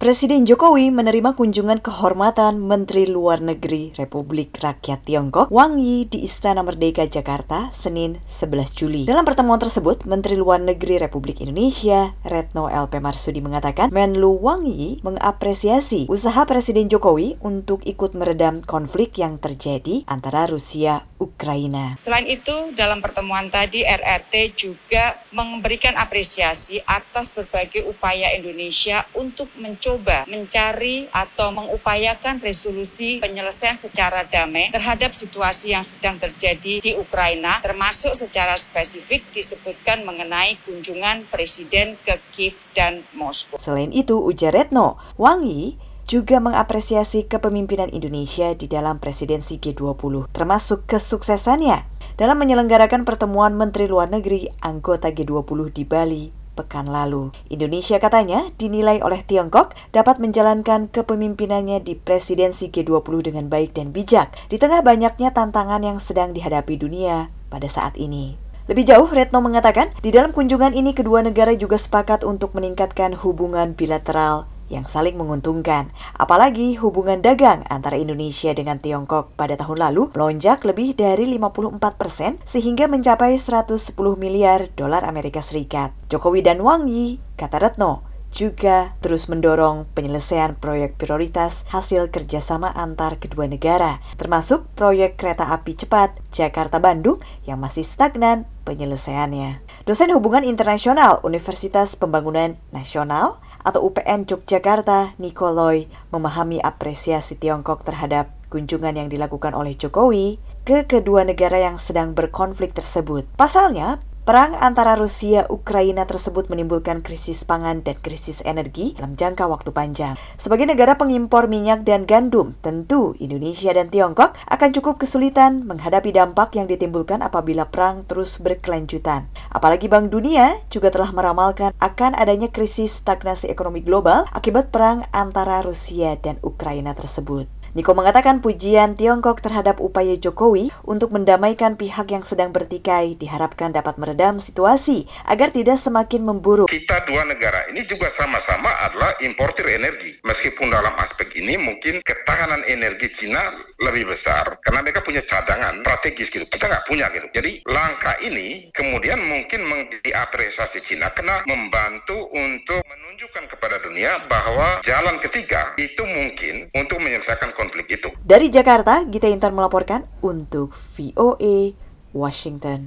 Presiden Jokowi menerima kunjungan kehormatan Menteri Luar Negeri Republik Rakyat Tiongkok Wang Yi di Istana Merdeka Jakarta Senin 11 Juli. Dalam pertemuan tersebut, Menteri Luar Negeri Republik Indonesia Retno LP Marsudi mengatakan Menlu Wang Yi mengapresiasi usaha Presiden Jokowi untuk ikut meredam konflik yang terjadi antara Rusia Ukraina. Selain itu, dalam pertemuan tadi RRT juga memberikan apresiasi atas berbagai upaya Indonesia untuk mencoba mencoba mencari atau mengupayakan resolusi penyelesaian secara damai terhadap situasi yang sedang terjadi di Ukraina, termasuk secara spesifik disebutkan mengenai kunjungan Presiden ke Kiev dan Moskow. Selain itu, ujar Retno, Wang Yi juga mengapresiasi kepemimpinan Indonesia di dalam presidensi G20, termasuk kesuksesannya dalam menyelenggarakan pertemuan Menteri Luar Negeri anggota G20 di Bali pekan lalu. Indonesia katanya dinilai oleh Tiongkok dapat menjalankan kepemimpinannya di presidensi G20 dengan baik dan bijak di tengah banyaknya tantangan yang sedang dihadapi dunia pada saat ini. Lebih jauh, Retno mengatakan, di dalam kunjungan ini kedua negara juga sepakat untuk meningkatkan hubungan bilateral yang saling menguntungkan. Apalagi hubungan dagang antara Indonesia dengan Tiongkok pada tahun lalu melonjak lebih dari 54 persen sehingga mencapai 110 miliar dolar Amerika Serikat. Jokowi dan Wang Yi, kata Retno, juga terus mendorong penyelesaian proyek prioritas hasil kerjasama antar kedua negara, termasuk proyek kereta api cepat Jakarta-Bandung yang masih stagnan penyelesaiannya. Dosen Hubungan Internasional Universitas Pembangunan Nasional atau UPN Yogyakarta, Nikoloy, memahami apresiasi Tiongkok terhadap kunjungan yang dilakukan oleh Jokowi ke kedua negara yang sedang berkonflik tersebut. Pasalnya, Perang antara Rusia Ukraina tersebut menimbulkan krisis pangan dan krisis energi dalam jangka waktu panjang. Sebagai negara pengimpor minyak dan gandum, tentu Indonesia dan Tiongkok akan cukup kesulitan menghadapi dampak yang ditimbulkan apabila perang terus berkelanjutan. Apalagi Bank Dunia juga telah meramalkan akan adanya krisis stagnasi ekonomi global akibat perang antara Rusia dan Ukraina tersebut. Niko mengatakan pujian Tiongkok terhadap upaya Jokowi untuk mendamaikan pihak yang sedang bertikai diharapkan dapat meredam situasi agar tidak semakin memburuk. Kita dua negara ini juga sama-sama adalah importer energi. Meskipun dalam aspek ini mungkin ketahanan energi Cina lebih besar karena mereka punya cadangan strategis gitu. Kita nggak punya gitu. Jadi langkah ini kemudian mungkin diapresiasi Cina karena membantu untuk dunia bahwa jalan ketiga itu mungkin untuk menyelesaikan konflik itu. Dari Jakarta, Gita Intan melaporkan untuk VOA Washington.